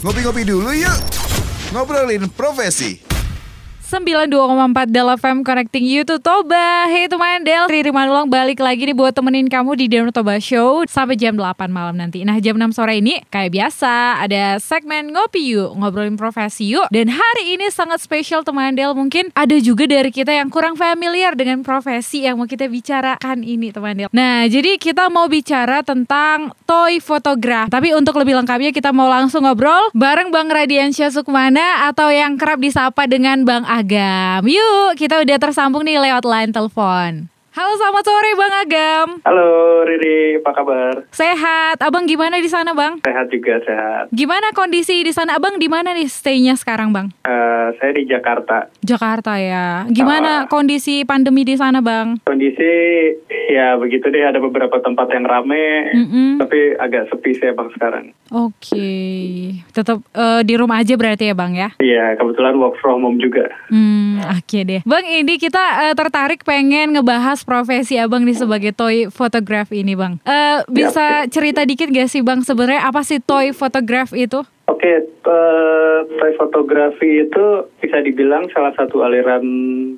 Ngopi-ngopi dulu yuk. Ngobrolin profesi. 92,4 Del FM Connecting You to Toba. Hey teman Del, Riri Manulang balik lagi nih buat temenin kamu di Danau Toba Show Sampai jam 8 malam nanti. Nah jam 6 sore ini kayak biasa ada segmen Ngopi Yuk Ngobrolin profesi yuk. Dan hari ini sangat spesial teman Del. Mungkin ada juga dari kita yang kurang familiar dengan profesi yang mau kita bicarakan ini teman Del. Nah jadi kita mau bicara tentang toy photograph. Tapi untuk lebih lengkapnya kita mau langsung ngobrol Bareng Bang Radiansyah Sukmana Atau yang kerap disapa dengan Bang Agam. Yuk, kita udah tersambung nih lewat line telepon. Halo, selamat sore Bang Agam. Halo Riri, apa kabar? Sehat. Abang gimana di sana, Bang? Sehat juga, sehat. Gimana kondisi di sana? Abang di mana nih stay-nya sekarang, Bang? Uh, saya di Jakarta. Jakarta ya. Gimana Uh, kondisi pandemi di sana, Bang? Kondisi ya begitu deh, ada beberapa tempat yang rame, Mm-mm. tapi agak sepi sih Bang sekarang. Oke. Tetap eh, di rumah aja berarti ya, Bang ya? Iya, kebetulan work from home juga. Hmm, oke deh. Bang, ini kita eh, tertarik pengen ngebahas profesi abang nih sebagai toy photograph ini, bang. Eh, bisa cerita dikit gak sih, bang? Sebenarnya apa sih toy photograph itu? Oke, eh, toy fotografi itu bisa dibilang salah satu aliran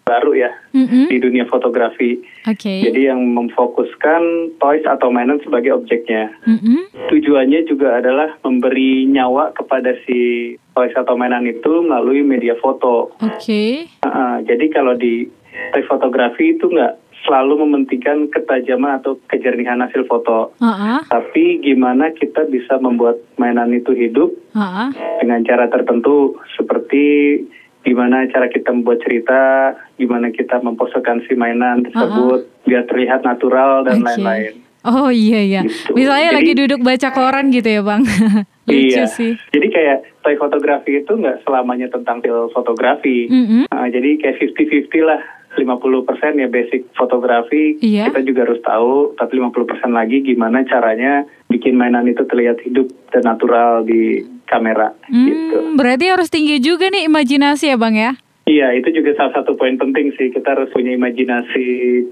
baru ya Mm-mm. di dunia fotografi. Oke. Jadi yang memfokuskan toys atau mainan sebagai objeknya. Mm-mm. Tujuannya juga adalah memberi nyawa kepada si toys atau mainan itu melalui media foto. Oke. Uh, jadi kalau di toy fotografi itu nggak selalu mementingkan ketajaman atau kejernihan hasil foto, Ah, tapi gimana kita bisa membuat mainan itu hidup ah. dengan cara tertentu seperti gimana cara kita membuat cerita, gimana kita memposekan si mainan tersebut biar terlihat natural dan lain-lain. Oh iya iya. Gitu. Misalnya Jadi- lagi duduk baca koran gitu ya, bang. Lucu iya. sih. Jadi kayak toy fotografi itu nggak selamanya tentang still fotografi. Mm-mm. Nah, jadi kayak 50-50 lah. 50% ya basic fotografi Iya. kita juga harus tahu, tapi 50% lagi gimana caranya bikin mainan itu terlihat hidup dan natural di kamera gitu. Hmm, berarti harus tinggi juga nih imajinasi ya, bang ya? Iya, itu juga salah satu poin penting sih. Kita harus punya imajinasi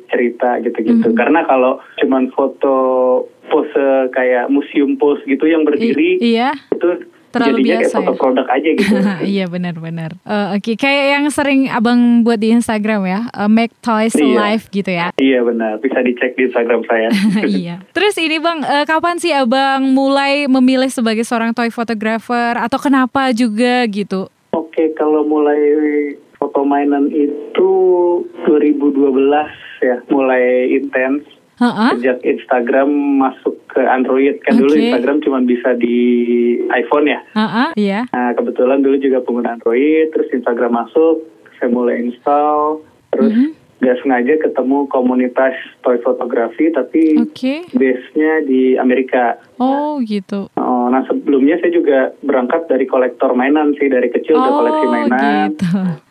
cerita gitu-gitu. Mm-hmm. Karena kalau cuman foto pose kayak museum pose gitu yang I- berdiri iya. itu Terlalu jadinya kayak biasa foto ya? produk aja gitu. iya benar-benar. Eh, Oke, kayak yang sering abang buat di Instagram ya, eh, make toys Iya. alive gitu ya. iya benar, bisa dicek di Instagram saya. iya. Terus ini bang, eh, kapan sih abang mulai memilih sebagai seorang toy photographer atau kenapa juga gitu? Oke, kalau mulai foto mainan itu 2012 ya, mulai intens Heeh. sejak Instagram masuk ke Android. Kan dulu Oke. Instagram cuma bisa di iPhone ya. Heeh, iya. Nah, kebetulan dulu juga pengguna Android, terus Instagram masuk, saya mulai install, terus Mhm. nggak sengaja ketemu komunitas toy fotografi, tapi Oke. base-nya di Amerika. Oh gitu. Oh, nah sebelumnya saya juga berangkat dari kolektor mainan sih, dari kecil udah koleksi Oh mainan. gitu.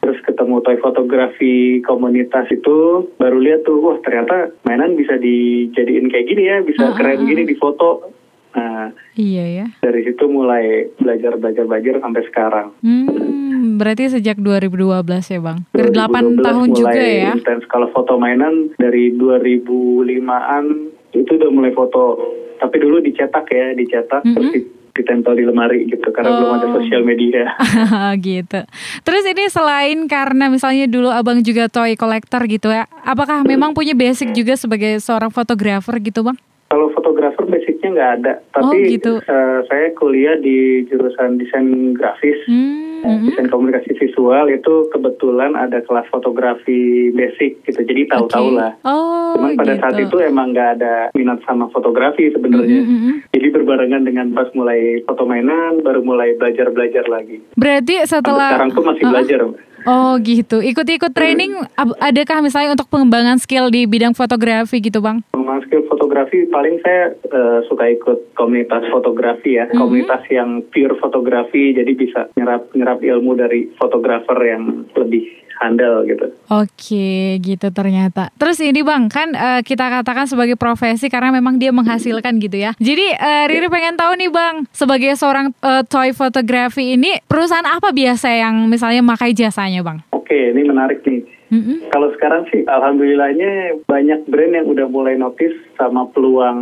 Terus ketemu toy fotografi komunitas itu, baru lihat tuh, wah ternyata mainan bisa dijadiin kayak gini ya, bisa Ah, keren ah, gini di foto. Nah, Iya ya. dari situ mulai belajar belajar belajar sampai sekarang. Hmm, berarti sejak 2012 ya bang? Dari 8 2012 tahun mulai juga ya? intens kalau foto mainan dari 2005-an itu udah mulai foto. Tapi dulu dicetak ya, dicetak Mm-mm. terus di- ditempel di lemari gitu karena belum ada Oh. sosial media. gitu. Terus ini selain karena misalnya dulu abang juga toy collector gitu ya, apakah memang punya basic juga sebagai seorang fotografer gitu bang? Kalau fotografer basicnya nggak ada, Oh, tapi gitu. eh, saya kuliah di jurusan desain grafis. Hmm, Eh, mm-mm. Desain komunikasi visual itu kebetulan ada kelas fotografi basic gitu, jadi tahu-tahu Oke. lah. Oh, Cuman pada gitu. saat itu emang nggak ada minat sama fotografi sebenarnya. Mm, mm, mm. Jadi berbarengan dengan pas mulai foto mainan, baru mulai belajar-belajar lagi. Berarti Sampai setelah sekarang tuh masih ah. belajar. Oh gitu, ikut-ikut training adakah misalnya untuk pengembangan skill di bidang fotografi gitu bang? Pengembangan skill fotografi paling saya eh, suka ikut komunitas fotografi ya, Mhm. komunitas yang pure fotografi, jadi bisa nyerap nyerap ilmu dari fotografer yang lebih handal gitu. Oke, gitu ternyata. Terus ini bang, kan eh, kita katakan sebagai profesi karena memang dia menghasilkan gitu ya. Jadi eh, Riri pengen tahu nih bang, sebagai seorang eh, toy fotografi ini perusahaan apa biasa yang misalnya makai jasanya bang? Oke, ini menarik nih. Mm-mm. Kalau sekarang sih alhamdulillahnya banyak brand yang udah mulai notice sama peluang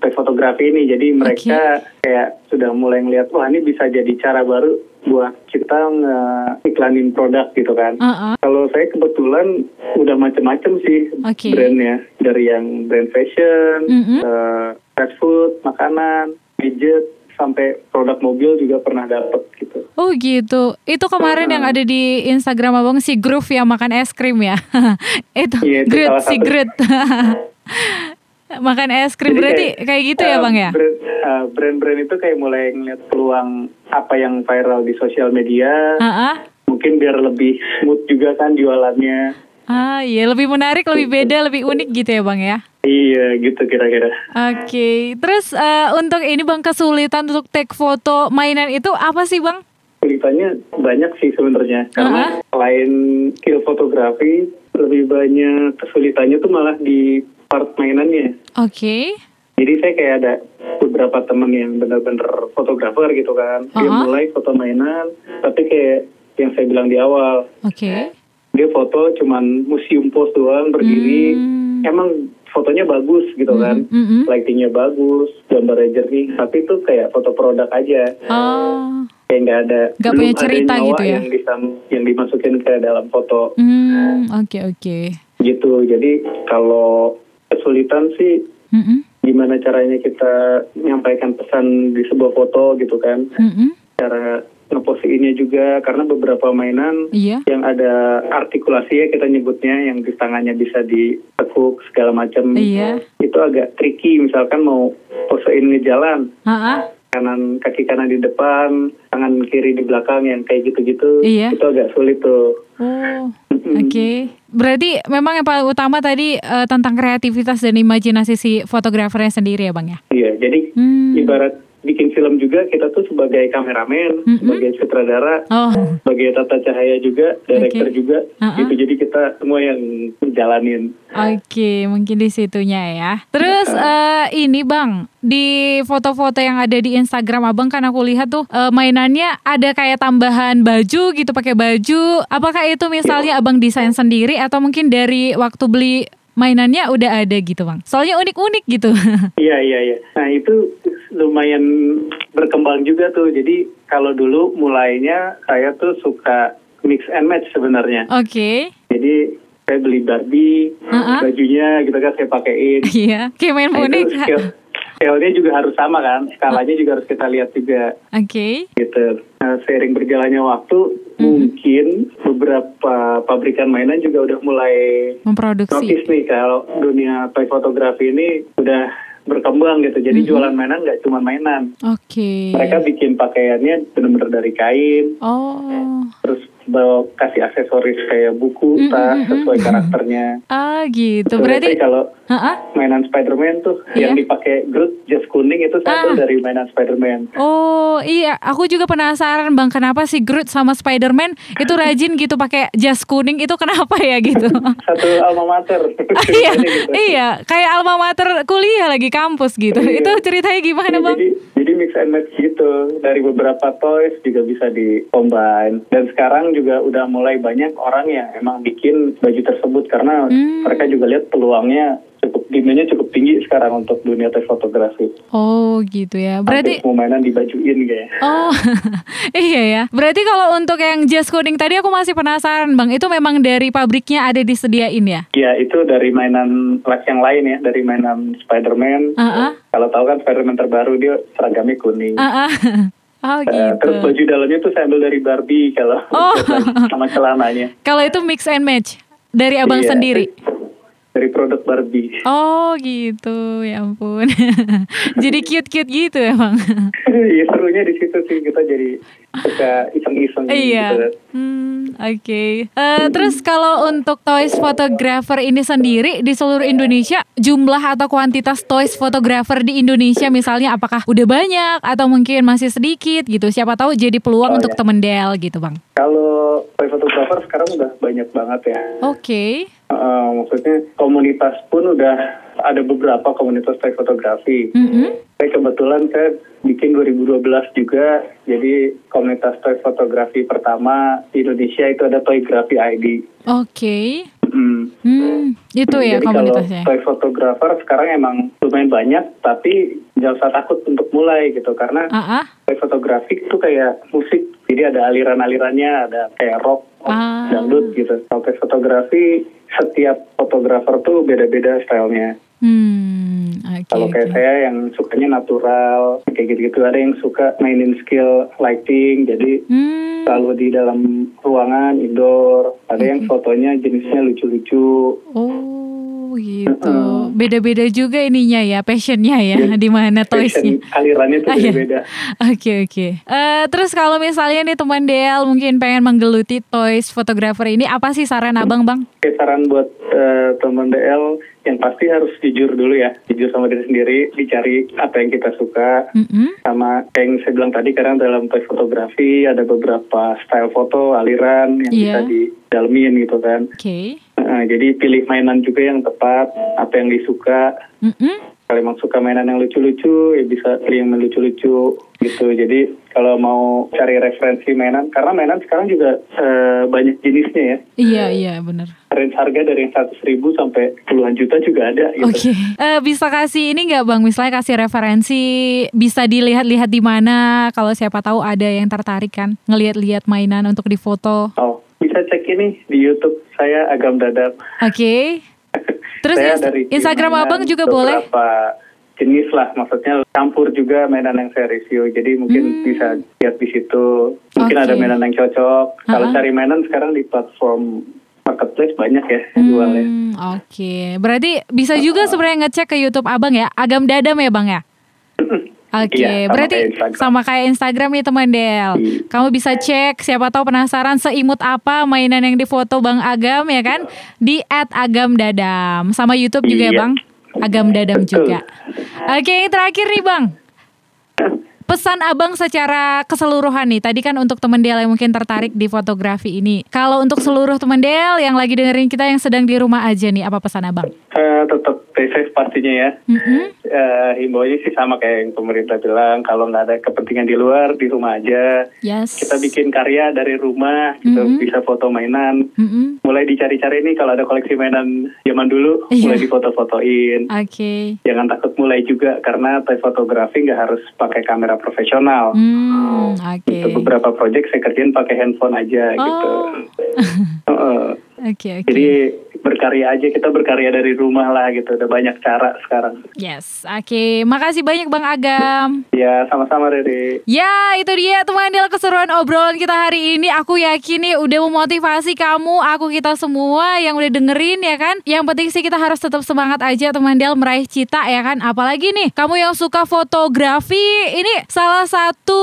tech fotografi ini. Jadi mereka kayak sudah mulai ngeliat wah ini bisa jadi cara baru buat kita nge-iklanin produk gitu kan. Uh-uh. Kalau saya kebetulan udah macem-macem sih Oke. brandnya dari yang brand fashion, Mm-mm. eh, fast food, makanan, gadget, sampai produk mobil juga pernah dapet gitu. Oh gitu. Itu kemarin yang ada di Instagram abang si Groove yang makan es krim ya. itu Iya, itu salah si. Groot. makan es krim Jadi berarti kayak, gitu ya eh, bang ya? eh, Brand-brand itu kayak mulai ngeliat peluang apa yang viral di sosial media. Ah, Mungkin biar lebih smooth juga kan jualannya. Ah iya lebih menarik, lebih beda, lebih unik gitu ya bang ya? Iya gitu kira-kira. Oke, terus eh, untuk ini bang kesulitan untuk take foto mainan itu apa sih bang? Kesulitannya banyak sih sebenarnya. Karena selain skill fotografi, lebih banyak kesulitannya tuh malah di part mainannya. Oke, Jadi saya kayak ada beberapa teman yang benar-benar fotografer gitu kan. Dia Aha. mulai foto mainan, tapi kayak yang saya bilang di awal, oke. Dia foto cuman museum pose doang berdiri. Hmm. Emang fotonya bagus gitu kan. Mm-mm. Lightingnya bagus, gambarnya jernih, tapi itu kayak foto produk aja. Oh, Kayak nggak ada, Nggak punya ada cerita nyawa gitu ya? Yang, disam- yang dimasukin ke dalam foto hmm, oke oke. gitu. Jadi kalau kesulitan sih Mm-mm, gimana caranya kita menyampaikan pesan di sebuah foto gitu kan mm-mm. cara ngeposisinya juga karena beberapa mainan Iya. yang ada artikulasi ya kita nyebutnya yang di tangannya bisa ditekuk segala macam Iya. itu agak tricky misalkan mau posein ngejalan ah. kanan kaki kanan di depan tangan kiri di belakang yang kayak gitu-gitu Iya. itu agak sulit tuh Oh, oke. Berarti memang yang paling utama tadi eh, tentang kreativitas dan imajinasi si fotografernya sendiri ya, Bang ya? iya jadi Hmm. ibarat bikin film juga kita tuh sebagai kameramen Mm-mm. sebagai sutradara Oh, sebagai tata cahaya juga, director Oke. juga, Uh-uh. gitu. Jadi kita semua yang menjalanin. oke. Mungkin di situnya ya. Terus eh, ini, Bang, di foto-foto yang ada di Instagram Abang kan aku lihat tuh eh, mainannya ada kayak tambahan baju gitu, pakai baju. Apakah itu misalnya Abang desain sendiri atau mungkin dari waktu beli mainannya udah ada gitu, Bang? Soalnya unik-unik gitu. Iya iya iya. Nah itu lumayan berkembang juga tuh. Jadi kalau dulu mulainya saya tuh suka mix and match sebenarnya. Oke. Jadi saya beli Barbie, Uh-uh. bajunya gitu kan saya pakein. Iya, kayak main Nah, boneka. scale, scale-nya juga harus sama kan, skalanya juga harus kita lihat juga. Oke. gitu. Nah, seiring berjalannya waktu. Mungkin beberapa pabrikan mainan juga udah mulai Memproduksi. notice nih kalau dunia toy fotografi ini udah berkembang gitu. Jadi jualan mainan nggak cuma mainan. Oke. Mereka bikin pakaiannya bener-bener dari kain, Oh. terus kasih aksesoris kayak buku, Mm, tas sesuai karakternya. Ah gitu. Sebenarnya Berarti kalau Heeh. mainan Spider-Man tuh yang Iya. dipakai Groot jas kuning itu Ah. satu dari mainan Spider-Man. Oh iya, aku juga penasaran bang kenapa si Groot sama Spider-Man itu rajin gitu pakai jas kuning itu kenapa ya gitu? Satu alma mater. iya, Gitu. iya, kayak alma mater kuliah lagi kampus gitu. Iya. Itu ceritanya gimana bang? Jadi, jadi mix and match gitu. Dari beberapa toys juga bisa di combine. Dan sekarang juga udah mulai banyak orang yang emang bikin baju tersebut karena Hmm. mereka juga lihat peluangnya cukup demandnya cukup tinggi sekarang untuk dunia toy fotografi. Oh gitu ya. Berarti semua mainan dibajuin kayaknya. Oh iya ya. Berarti kalau untuk yang jas kuning tadi aku masih penasaran bang. Itu memang dari pabriknya ada disediain ya? Ya itu dari mainan yang lain ya, dari mainan Spider-Man. Ah ah. Kalau tahu kan Spider-Man terbaru dia seragamnya kuning. Ah ah. Oh Eh, gitu. terus baju dalamnya tuh saya ambil dari Barbie kalau Oh. sama celananya. Kalau itu mix and match dari abang Iya, sendiri. Dari produk Barbie. Oh gitu, ya ampun. jadi cute-cute gitu ya bang. Iya serunya di situ sih kita jadi suka iseng-iseng gitu. iya. Hmm, Oke. Eh, terus kalau untuk toys photographer ini sendiri di seluruh Indonesia, jumlah atau kuantitas toys photographer di Indonesia misalnya apakah udah banyak atau mungkin masih sedikit gitu? Siapa tahu jadi peluang Oh, untuk iya. temen Del gitu bang. Kalau toy fotografer sekarang udah banyak banget ya. Oke. Eh, maksudnya komunitas pun udah ada beberapa komunitas toy fotografi. Mhm. Saya kebetulan saya bikin 2012 juga, jadi komunitas toy fotografi pertama di Indonesia itu ada Toygrafi ID. Oke. Hmm. Hmm, itu ya Jadi komunitasnya. kalau fotografer sekarang emang lumayan banyak, tapi jangan usah takut untuk mulai gitu, karena toy fotografi itu kayak musik, jadi ada aliran-alirannya, ada kayak rock, Ah. dangdut gitu. Kalau fotografi, setiap fotografer tuh beda-beda stylenya. Hmm, oke. Kalau kayak oke. saya yang sukanya natural, kayak gitu-gitu. Ada yang suka mainin skill lighting, jadi Hmm, selalu di dalam ruangan, indoor. Ada yang fotonya jenisnya lucu-lucu. oh gitu. Beda-beda juga ininya ya, passionnya ya, di mana toysnya. Alirannya tuh Ah, iya. beda-beda. Oke oke. Eh, terus kalau misalnya nih teman Del mungkin pengen menggeluti toys fotografer ini, apa sih saran abang bang? Oke, saran buat eh, teman DL yang pasti harus jujur dulu ya. Jujur sama diri sendiri, dicari apa yang kita suka. Mm-mm. Sama kayak yang saya bilang tadi, karena dalam toy fotografi ada beberapa style foto, aliran yang Iya. bisa didalemin gitu kan. Oke. Nah, jadi pilih mainan juga yang tepat, apa yang disuka. Mm-mm. Kalau emang suka mainan yang lucu-lucu, ya bisa pilih yang lucu-lucu gitu. Jadi kalau mau cari referensi mainan, karena mainan sekarang juga eh, banyak jenisnya ya. Iya iya benar. Range harga dari yang 100 ribu sampai puluhan juta juga ada gitu. Oke. Eh, bisa kasih ini nggak bang? Misalnya kasih referensi, bisa dilihat-lihat di mana? Kalau siapa tahu ada yang tertarik kan, ngelihat-lihat mainan untuk difoto. Oh, bisa cek ini di YouTube saya Agam Dadap. Oke. Terus saya dari Instagram abang juga boleh? jenis lah, maksudnya campur juga mainan yang saya review. Jadi mungkin bisa lihat di situ. Mungkin Hmm. Oke. ada mainan yang cocok. Kalau Uh-uh. cari mainan sekarang di platform marketplace banyak ya yang jualnya. Hmm, Oke, berarti bisa juga sebenarnya ngecek ke YouTube abang ya, Agam Dadam ya bang ya? Oke, Iya, sama berarti kayak sama kayak Instagram nih teman Del. Iya. Kamu bisa cek, siapa tahu penasaran seimut apa mainan yang difoto Bang Agam ya kan? Di @agamdadam. Sama YouTube juga ya Iya. Bang? Agam Dadam Betul. juga. Oke, yang terakhir nih Bang. Pesan abang secara keseluruhan nih, tadi kan untuk teman Del yang mungkin tertarik di fotografi ini. Kalau untuk seluruh teman Del yang lagi dengerin kita yang sedang di rumah aja nih, apa pesan abang? Eh, tetap stay safe pastinya ya. Mm-mm. Eh, himbauannya sih sama kayak yang pemerintah bilang, kalau nggak ada kepentingan di luar, di rumah aja. Yes. Kita bikin karya dari rumah, gitu, Mhm. bisa foto mainan. Mm-mm. Mulai dicari-cari nih kalau ada koleksi mainan zaman dulu, Iya. mulai difoto-fotoin. Oke. Jangan takut mulai juga karena fotografi nggak harus pakai kamera profesional. Hmm, oke. Untuk beberapa project saya kerjain pakai handphone aja gitu. Oh. Heeh. Oke, oke. Jadi berkarya aja kita berkarya dari rumah lah gitu. Udah banyak cara sekarang. Yes, oke. Makasih banyak Bang Agam. Ya sama-sama Rere. Ya, itu dia teman Del keseruan obrolan kita hari ini. Aku yakin nih udah memotivasi kamu, aku kita semua yang udah dengerin ya kan. Yang penting sih kita harus tetap semangat aja teman Del meraih cita ya kan. Apalagi nih, kamu yang suka fotografi, ini salah satu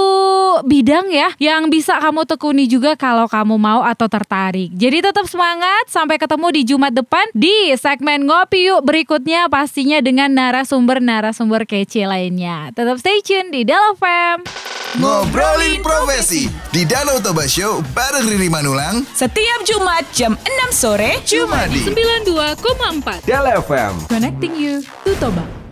bidang ya yang bisa kamu tekuni juga kalau kamu mau atau tertarik. Jadi tetap semangat, sampai ketemu di Jumat depan di segmen Ngopi Yuk berikutnya pastinya dengan narasumber-narasumber kece lainnya. Tetap stay tune di Del FM. Ngobrolin profesi di Danau Toba Show bareng Riri Manulang Setiap Jumat jam 6 sore cuma di 92,4 Del FM Connecting you to Toba.